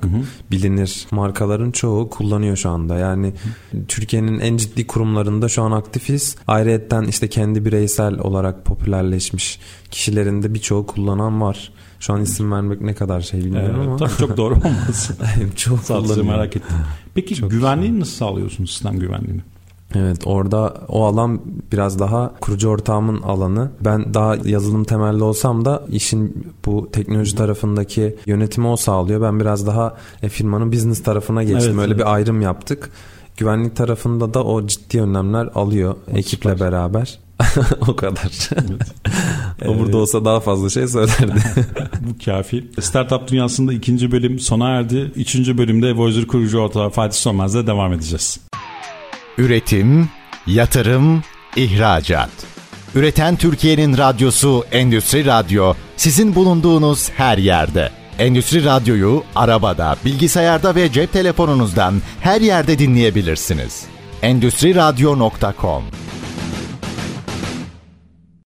bilinir markaların çoğu kullanıyor şu anda. Yani Türkiye'nin en ciddi kurumlarında şu an aktifiz. Ayrıyetten işte kendi bireysel olarak popülerleşmiş kişilerin de birçoğu kullanan var. Şu an isim vermek ne kadar şey bilmiyorum Evet, ama tabii çok doğru olmaz. çok Sadece merak ettim. Peki güvenliğini nasıl sağlıyorsunuz sistem güvenliğini? Evet orada o alan biraz daha kurucu ortağımın alanı. Ben daha yazılım temelli olsam da işin bu teknoloji tarafındaki yönetimi o sağlıyor. Ben biraz daha e, firmanın business tarafına geçtim. Evet, Öyle evet. bir ayrım yaptık. Güvenlik tarafında da o ciddi önlemler alıyor ekiple süper. beraber. o kadar. o Ee, burada olsa daha fazla şey söylerdi. Bu kafi. Startup dünyasında ikinci bölüm sona erdi. Üçüncü bölümde Voyager kurucu ortağı Fatih Sönmez'le devam edeceğiz. Üretim, yatırım, ihracat. Üreten Türkiye'nin radyosu Endüstri Radyo sizin bulunduğunuz her yerde. Endüstri Radyo'yu arabada, bilgisayarda ve cep telefonunuzdan her yerde dinleyebilirsiniz. Endüstri Radyo.com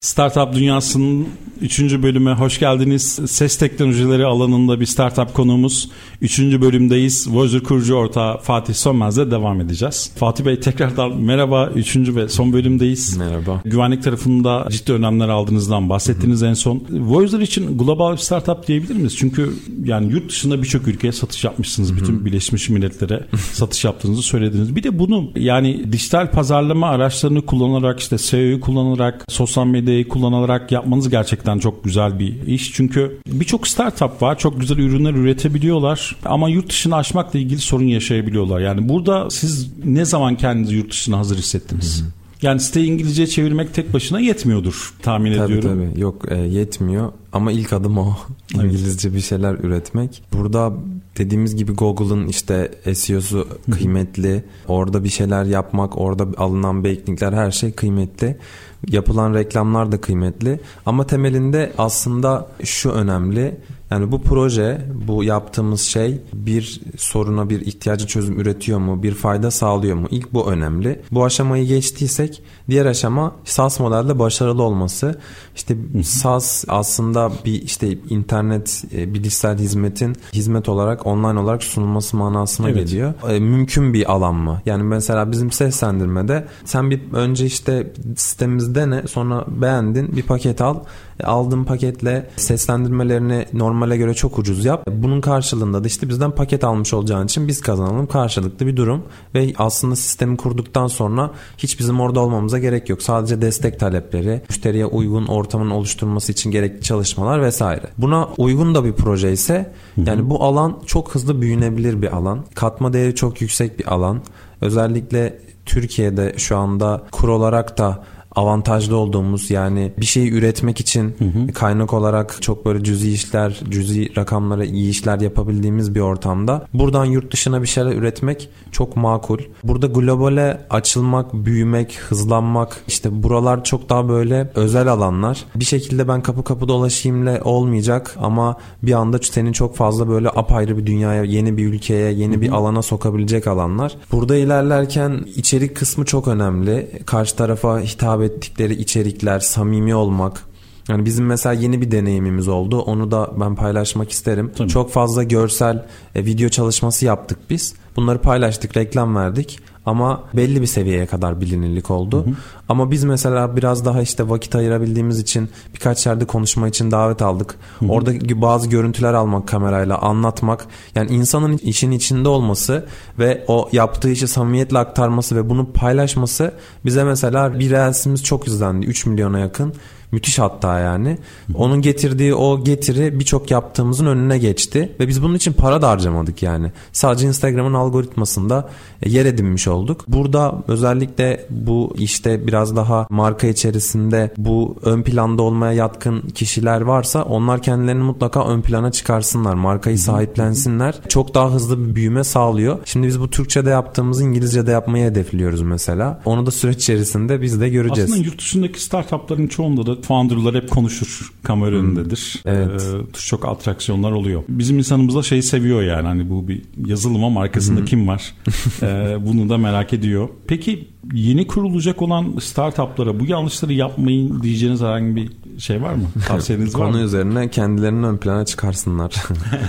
Startup dünyasının 3. bölüme hoş geldiniz. Ses teknolojileri alanında bir startup konuğumuz. 3. bölümdeyiz. Voyager kurucu ortağı Fatih Sönmez'le devam edeceğiz. Fatih Bey tekrardan merhaba. 3. ve son bölümdeyiz. Merhaba. Güvenlik tarafında ciddi önlemler aldığınızdan bahsettiniz en son. Voyager için global bir startup diyebilir miyiz? Çünkü yani yurt dışında birçok ülkeye satış yapmışsınız. Bütün Birleşmiş Milletler'e satış yaptığınızı söylediniz. Bir de bunu yani dijital pazarlama araçlarını kullanarak işte SEO'yu kullanarak sosyal medyayı kullanarak yapmanız gerçekten çok güzel bir iş. Çünkü birçok startup var. Çok güzel ürünler üretebiliyorlar. Ama yurt dışına açmakla ilgili sorun yaşayabiliyorlar. Yani burada siz ne zaman kendinizi yurt dışına hazır hissettiniz? Yani siteyi İngilizce çevirmek tek başına yetmiyordur tahmin Tabii ediyorum. tabii. Yok e, yetmiyor ama ilk adım o. İngilizce bir şeyler üretmek. Burada dediğimiz gibi Google'ın işte SEO'su kıymetli. Orada bir şeyler yapmak, orada alınan backlinkler her şey kıymetli. Yapılan reklamlar da kıymetli. Ama temelinde aslında şu önemli. Yani bu proje, bu yaptığımız şey bir soruna bir ihtiyacı çözüm üretiyor mu? Bir fayda sağlıyor mu? İlk bu önemli. Bu aşamayı geçtiysek diğer aşama SAS modelde başarılı olması. İşte SAS aslında bir işte internet e, bilişsel hizmetin hizmet olarak online olarak sunulması manasına evet. geliyor. E, mümkün bir alan mı? Yani mesela bizim seslendirmede sen bir önce işte sistemimizde ne sonra beğendin bir paket al aldığım paketle seslendirmelerini normale göre çok ucuz yap. Bunun karşılığında da işte bizden paket almış olacağın için biz kazanalım karşılıklı bir durum ve aslında sistemi kurduktan sonra hiç bizim orada olmamıza gerek yok. Sadece destek talepleri, müşteriye uygun ortamın oluşturması için gerekli çalışmalar vesaire. Buna uygun da bir proje ise yani bu alan çok hızlı büyünebilir bir alan. Katma değeri çok yüksek bir alan. Özellikle Türkiye'de şu anda kur olarak da avantajlı olduğumuz yani bir şeyi üretmek için hı hı. kaynak olarak çok böyle cüzi işler, cüzi rakamlara iyi işler yapabildiğimiz bir ortamda buradan yurt dışına bir şeyler üretmek çok makul. Burada globale açılmak, büyümek, hızlanmak işte buralar çok daha böyle özel alanlar. Bir şekilde ben kapı kapı dolaşayımla olmayacak ama bir anda seni çok fazla böyle apayrı bir dünyaya, yeni bir ülkeye, yeni bir alana sokabilecek alanlar. Burada ilerlerken içerik kısmı çok önemli. Karşı tarafa hitap ettikleri içerikler, samimi olmak. Yani bizim mesela yeni bir deneyimimiz oldu. Onu da ben paylaşmak isterim. Tabii. Çok fazla görsel e, video çalışması yaptık biz. Bunları paylaştık, reklam verdik ama belli bir seviyeye kadar bilinirlik oldu. Hı hı. Ama biz mesela biraz daha işte vakit ayırabildiğimiz için birkaç yerde konuşma için davet aldık. Hı hı. Orada bazı görüntüler almak kamerayla anlatmak yani insanın işin içinde olması ve o yaptığı işi samimiyetle aktarması ve bunu paylaşması bize mesela bir reelsimiz çok izlendi 3 milyona yakın Müthiş hatta yani. Onun getirdiği o getiri birçok yaptığımızın önüne geçti ve biz bunun için para da harcamadık yani. Sadece Instagram'ın algoritmasında e, yer edinmiş olduk. Burada özellikle bu işte biraz daha marka içerisinde bu ön planda olmaya yatkın kişiler varsa onlar kendilerini mutlaka ön plana çıkarsınlar. Markayı sahiplensinler. Çok daha hızlı bir büyüme sağlıyor. Şimdi biz bu Türkçe'de yaptığımızı İngilizce'de yapmayı hedefliyoruz mesela. Onu da süreç içerisinde biz de göreceğiz. Aslında yurt dışındaki startupların çoğunda da founder'lar hep konuşur. Kamera hmm. önündedir. Evet. Ee, çok atraksiyonlar oluyor. Bizim insanımız da şeyi seviyor yani. Hani bu bir yazılım ama arkasında hmm. kim var? ee, bunu da merak ediyor. Peki yeni kurulacak olan startuplara bu yanlışları yapmayın diyeceğiniz herhangi bir şey var mı? Tavsiyeniz var mı? Konu üzerine kendilerini ön plana çıkarsınlar.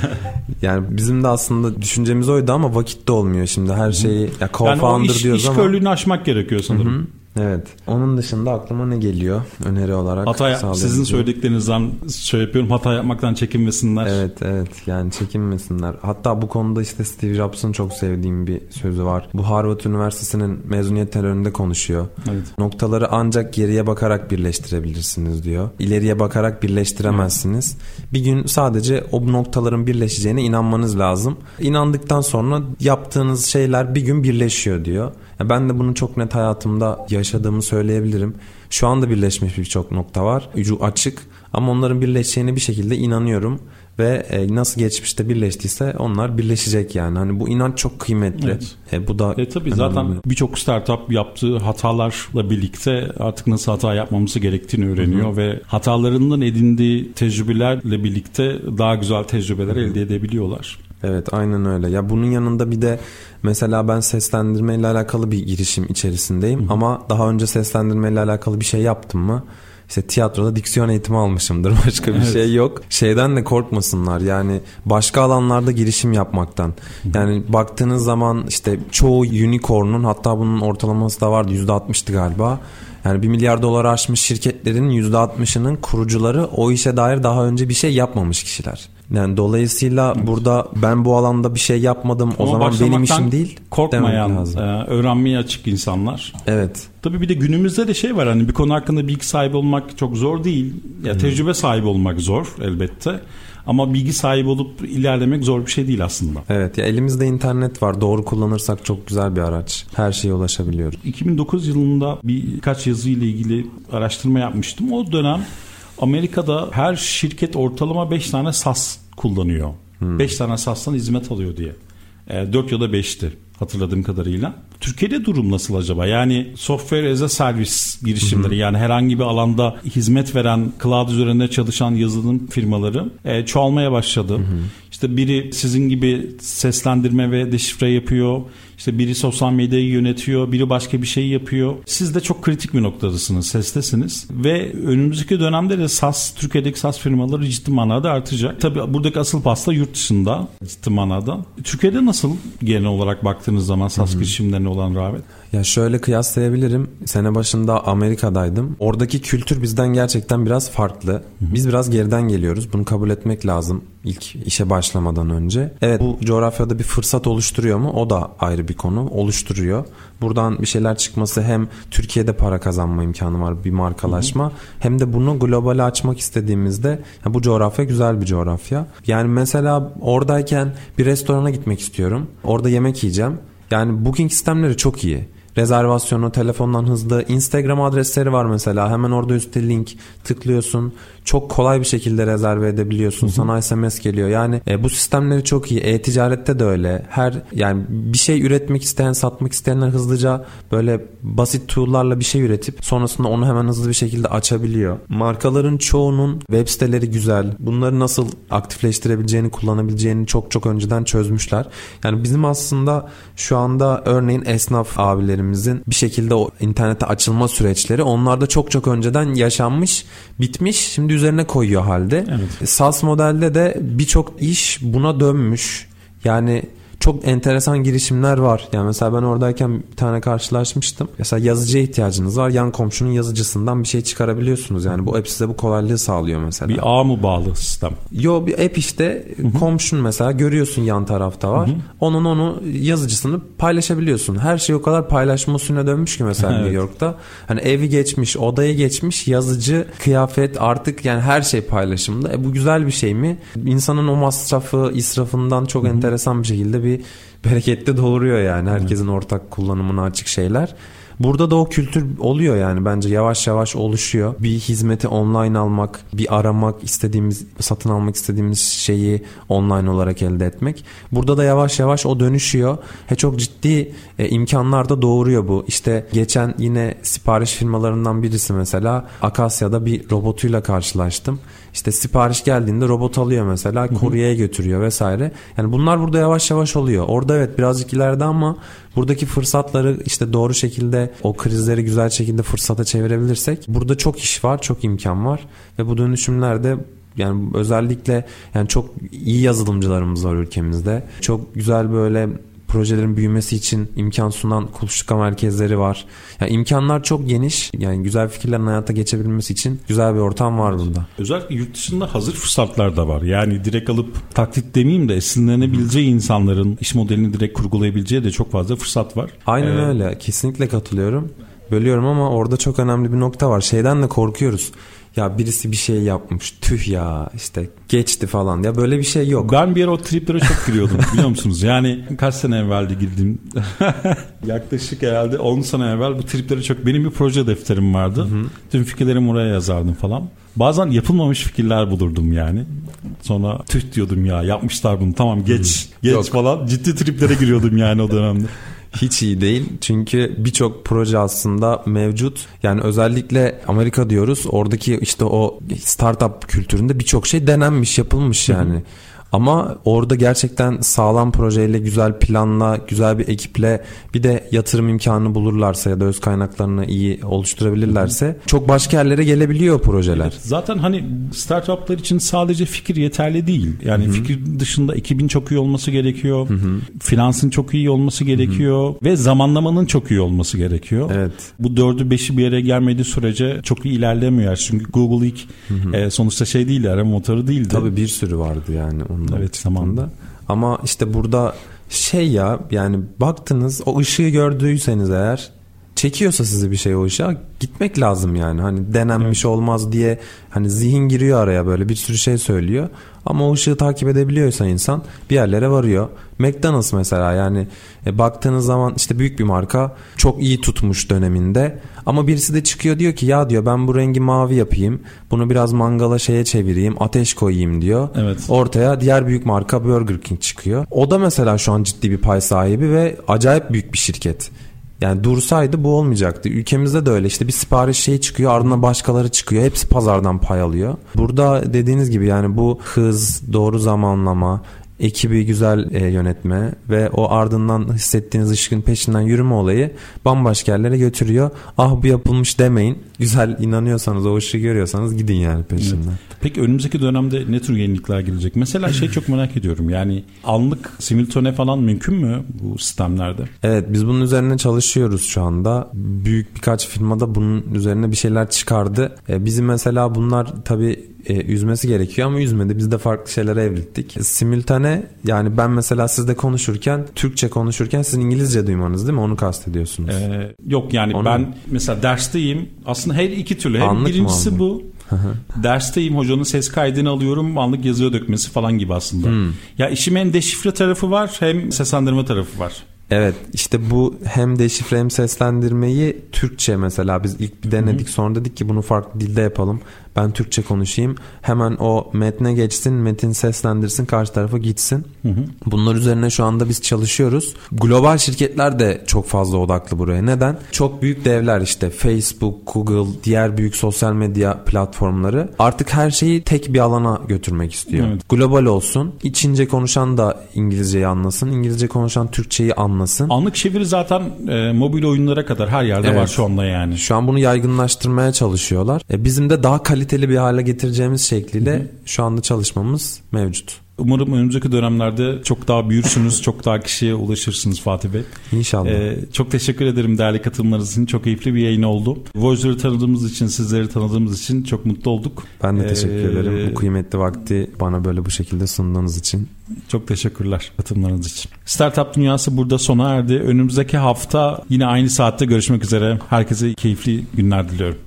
yani bizim de aslında düşüncemiz oydu ama vakit de olmuyor şimdi her şeyi. Ya co-founder yani iş, diyoruz iş ama. İş körlüğünü aşmak gerekiyor sanırım. Hı-hı. Evet. Onun dışında aklıma ne geliyor öneri olarak? Hata sizin söylediklerinizden şey yapıyorum. Hata yapmaktan çekinmesinler. Evet evet. Yani çekinmesinler. Hatta bu konuda işte Steve Jobs'ın çok sevdiğim bir sözü var. Bu Harvard Üniversitesi'nin mezuniyet töreninde konuşuyor. Evet. Noktaları ancak geriye bakarak birleştirebilirsiniz diyor. İleriye bakarak birleştiremezsiniz. Evet. Bir gün sadece o noktaların birleşeceğine inanmanız lazım. İnandıktan sonra yaptığınız şeyler bir gün birleşiyor diyor. Ben de bunu çok net hayatımda yaşadığımı söyleyebilirim. Şu anda birleşmiş birçok nokta var. Ucu açık ama onların birleşeceğine bir şekilde inanıyorum ve e, nasıl geçmişte birleştiyse onlar birleşecek yani. Hani bu inanç çok kıymetli. Evet. E, bu da e, tabii zaten birçok startup yaptığı hatalarla birlikte artık nasıl hata yapmamızı gerektiğini öğreniyor Hı-hı. ve hatalarından edindiği tecrübelerle birlikte daha güzel tecrübeler Hı-hı. elde edebiliyorlar. Evet aynen öyle. Ya bunun yanında bir de mesela ben seslendirme ile alakalı bir girişim içerisindeyim Hı. ama daha önce seslendirme ile alakalı bir şey yaptım mı? İşte tiyatroda diksiyon eğitimi almışımdır. Başka bir evet. şey yok. Şeyden de korkmasınlar. Yani başka alanlarda girişim yapmaktan. Yani baktığınız zaman işte çoğu unicorn'un hatta bunun ortalaması da vardı. %60'tı galiba. Yani bir milyar dolar aşmış şirketlerin %60'ının kurucuları o işe dair daha önce bir şey yapmamış kişiler. Yani dolayısıyla evet. burada ben bu alanda bir şey yapmadım Ama o zaman benim işim değil. Korkmayan, e, öğrenmeye açık insanlar. Evet. Tabii bir de günümüzde de şey var hani bir konu hakkında bilgi sahibi olmak çok zor değil. Ya hmm. tecrübe sahibi olmak zor elbette. Ama bilgi sahibi olup ilerlemek zor bir şey değil aslında. Evet ya elimizde internet var. Doğru kullanırsak çok güzel bir araç. Her şeye ulaşabiliyoruz. 2009 yılında birkaç yazı ile ilgili araştırma yapmıştım. O dönem Amerika'da her şirket ortalama 5 tane SAS kullanıyor. 5 hmm. tane SAS'tan hizmet alıyor diye. E, 4 ya da 5'ti. hatırladığım kadarıyla. Türkiye'de durum nasıl acaba? Yani software as a service girişimleri yani herhangi bir alanda hizmet veren cloud üzerinde çalışan yazılım firmaları e, çoğalmaya başladı. İşte biri sizin gibi seslendirme ve deşifre yapıyor. İşte biri sosyal medyayı yönetiyor, biri başka bir şey yapıyor. Siz de çok kritik bir noktadasınız, sestesiniz. Ve önümüzdeki dönemde de SAS, Türkiye'deki SAS firmaları ciddi manada artacak. Tabii buradaki asıl pasta yurt dışında ciddi manada. Türkiye'de nasıl genel olarak baktığınız zaman SAS girişimlerine olan rağbet? Ya şöyle kıyaslayabilirim. Sene başında Amerika'daydım. Oradaki kültür bizden gerçekten biraz farklı. Biz biraz geriden geliyoruz. Bunu kabul etmek lazım ilk işe başlamadan önce. Evet bu coğrafyada bir fırsat oluşturuyor mu? O da ayrı bir konu. Oluşturuyor. Buradan bir şeyler çıkması hem Türkiye'de para kazanma imkanı var bir markalaşma. Hı hı. Hem de bunu globale açmak istediğimizde bu coğrafya güzel bir coğrafya. Yani mesela oradayken bir restorana gitmek istiyorum. Orada yemek yiyeceğim. Yani booking sistemleri çok iyi rezervasyonu telefondan hızlı Instagram adresleri var mesela hemen orada üstte link tıklıyorsun çok kolay bir şekilde rezerve edebiliyorsun. Hı hı. Sana SMS geliyor. Yani e, bu sistemleri çok iyi. E-ticarette de öyle. Her yani bir şey üretmek isteyen, satmak isteyenler hızlıca böyle basit tool'larla bir şey üretip sonrasında onu hemen hızlı bir şekilde açabiliyor. Markaların çoğunun web siteleri güzel. Bunları nasıl aktifleştirebileceğini, kullanabileceğini çok çok önceden çözmüşler. Yani bizim aslında şu anda örneğin esnaf abilerimizin bir şekilde o internete açılma süreçleri onlarda çok çok önceden yaşanmış, bitmiş. Şimdi üzerine koyuyor halde. Evet. SAS modelde de birçok iş buna dönmüş. Yani çok enteresan girişimler var. Yani mesela ben oradayken bir tane karşılaşmıştım. Mesela yazıcıya ihtiyacınız var. Yan komşunun yazıcısından bir şey çıkarabiliyorsunuz. Yani bu app size bu kolaylığı sağlıyor mesela. Bir ağ mı bağlı sistem? Yo bir app işte Hı-hı. komşun mesela görüyorsun yan tarafta var. Hı-hı. Onun onu yazıcısını paylaşabiliyorsun. Her şey o kadar paylaşma usulüne dönmüş ki mesela evet. New York'ta. Hani evi geçmiş, odayı geçmiş, yazıcı, kıyafet artık yani her şey paylaşımda. E bu güzel bir şey mi? İnsanın o masrafı, israfından çok Hı-hı. enteresan bir şekilde bir bereketli doğuruyor yani herkesin evet. ortak kullanımına açık şeyler. Burada da o kültür oluyor yani bence yavaş yavaş oluşuyor. Bir hizmeti online almak, bir aramak, istediğimiz satın almak istediğimiz şeyi online olarak elde etmek. Burada da yavaş yavaş o dönüşüyor. He çok ciddi e, imkanlar da doğuruyor bu. İşte geçen yine sipariş firmalarından birisi mesela Akasya'da bir robotuyla karşılaştım. İşte sipariş geldiğinde robot alıyor mesela kuryeye götürüyor vesaire. Yani bunlar burada yavaş yavaş oluyor. Orada evet birazcık ileride ama buradaki fırsatları işte doğru şekilde o krizleri güzel şekilde fırsata çevirebilirsek burada çok iş var, çok imkan var ve bu dönüşümlerde yani özellikle yani çok iyi yazılımcılarımız var ülkemizde. Çok güzel böyle projelerin büyümesi için imkan sunan kuluçka merkezleri var. Yani imkanlar çok geniş. Yani güzel fikirlerin hayata geçebilmesi için güzel bir ortam var burada. Özellikle yurt dışında hazır fırsatlar da var. Yani direkt alıp taklit demeyeyim de esinlenebileceği insanların iş modelini direkt kurgulayabileceği de çok fazla fırsat var. Aynen ee, öyle. Kesinlikle katılıyorum. Bölüyorum ama orada çok önemli bir nokta var. Şeyden de korkuyoruz ya birisi bir şey yapmış tüh ya işte geçti falan ya böyle bir şey yok. Ben bir yer o triplere çok giriyordum biliyor musunuz? Yani kaç sene evveldi girdim yaklaşık herhalde 10 sene evvel bu triplere çok benim bir proje defterim vardı. Hı hı. Tüm fikirlerimi oraya yazardım falan. Bazen yapılmamış fikirler bulurdum yani. Sonra tüh diyordum ya yapmışlar bunu tamam geç geç Yok. falan ciddi triplere giriyordum yani o dönemde hiç iyi değil. Çünkü birçok proje aslında mevcut. Yani özellikle Amerika diyoruz. Oradaki işte o startup kültüründe birçok şey denenmiş, yapılmış yani. Ama orada gerçekten sağlam projeyle, güzel planla, güzel bir ekiple bir de yatırım imkanı bulurlarsa ya da öz kaynaklarını iyi oluşturabilirlerse çok başka yerlere gelebiliyor projeler. Evet, zaten hani startuplar için sadece fikir yeterli değil. Yani Hı-hı. fikir dışında ekibin çok iyi olması gerekiyor. Hı-hı. Finansın çok iyi olması gerekiyor Hı-hı. ve zamanlamanın çok iyi olması gerekiyor. Evet. Bu dördü beşi bir yere gelmediği sürece çok iyi ilerlemiyor. Çünkü Google ilk e, sonuçta şey değil arama motoru değildi. Tabii bir sürü vardı yani onun anlamda. Evet zamanda. Ama işte burada şey ya yani baktınız o ışığı gördüyseniz eğer çekiyorsa sizi bir şey o işe gitmek lazım yani. Hani denenmiş evet. olmaz diye hani zihin giriyor araya böyle bir sürü şey söylüyor. Ama o ışığı takip edebiliyorsa insan bir yerlere varıyor. McDonald's mesela yani e, baktığınız zaman işte büyük bir marka çok iyi tutmuş döneminde ama birisi de çıkıyor diyor ki ya diyor ben bu rengi mavi yapayım bunu biraz mangala şeye çevireyim ateş koyayım diyor. Evet. Ortaya diğer büyük marka Burger King çıkıyor. O da mesela şu an ciddi bir pay sahibi ve acayip büyük bir şirket. Yani dursaydı bu olmayacaktı. Ülkemizde de öyle işte bir sipariş şey çıkıyor ardından başkaları çıkıyor. Hepsi pazardan pay alıyor. Burada dediğiniz gibi yani bu hız, doğru zamanlama, ekibi güzel e, yönetme ve o ardından hissettiğiniz ışıkın peşinden yürüme olayı bambaşka yerlere götürüyor. Ah bu yapılmış demeyin. Güzel inanıyorsanız o ışığı görüyorsanız gidin yani peşinden. Evet. Peki önümüzdeki dönemde ne tür yenilikler gelecek? Mesela şey çok merak ediyorum yani anlık simultane falan mümkün mü bu sistemlerde? Evet biz bunun üzerine çalışıyoruz şu anda. Büyük birkaç firmada bunun üzerine bir şeyler çıkardı. E, bizim mesela bunlar tabii e, üzmesi gerekiyor ama üzmedi. Biz de farklı şeylere evrildik. Simültane yani ben mesela sizle konuşurken Türkçe konuşurken sizin İngilizce duymanız değil mi? Onu kastediyorsunuz. Ee, yok yani Onu... ben mesela dersteyim. Aslında her iki türlü. Hem Anlık birincisi bu. Dersteyim hocanın ses kaydını alıyorum anlık yazıyor dökmesi falan gibi aslında. Hmm. Ya işim hem deşifre tarafı var hem seslendirme tarafı var. Evet işte bu hem deşifre hem seslendirmeyi Türkçe mesela biz ilk bir denedik Hı-hı. sonra dedik ki bunu farklı dilde yapalım ben Türkçe konuşayım. Hemen o metne geçsin, metin seslendirsin, karşı tarafa gitsin. Hı hı. Bunlar üzerine şu anda biz çalışıyoruz. Global şirketler de çok fazla odaklı buraya. Neden? Çok büyük devler işte Facebook, Google, diğer büyük sosyal medya platformları artık her şeyi tek bir alana götürmek istiyor. Evet. Global olsun. İçince konuşan da İngilizceyi anlasın. İngilizce konuşan Türkçeyi anlasın. Anlık çeviri zaten e, mobil oyunlara kadar her yerde evet. var şu anda yani. Şu an bunu yaygınlaştırmaya çalışıyorlar. E, bizim de daha kaliteli kaliteli bir hale getireceğimiz şekliyle Hı-hı. şu anda çalışmamız mevcut. Umarım önümüzdeki dönemlerde çok daha büyürsünüz, çok daha kişiye ulaşırsınız Fatih Bey. İnşallah. Ee, çok teşekkür ederim değerli katılımlarınız için. Çok keyifli bir yayın oldu. Voicer'ı tanıdığımız için, sizleri tanıdığımız için çok mutlu olduk. Ben de teşekkür ee, ederim. Bu kıymetli vakti bana böyle bu şekilde sunduğunuz için. Çok teşekkürler katılımlarınız için. Startup Dünyası burada sona erdi. Önümüzdeki hafta yine aynı saatte görüşmek üzere. Herkese keyifli günler diliyorum.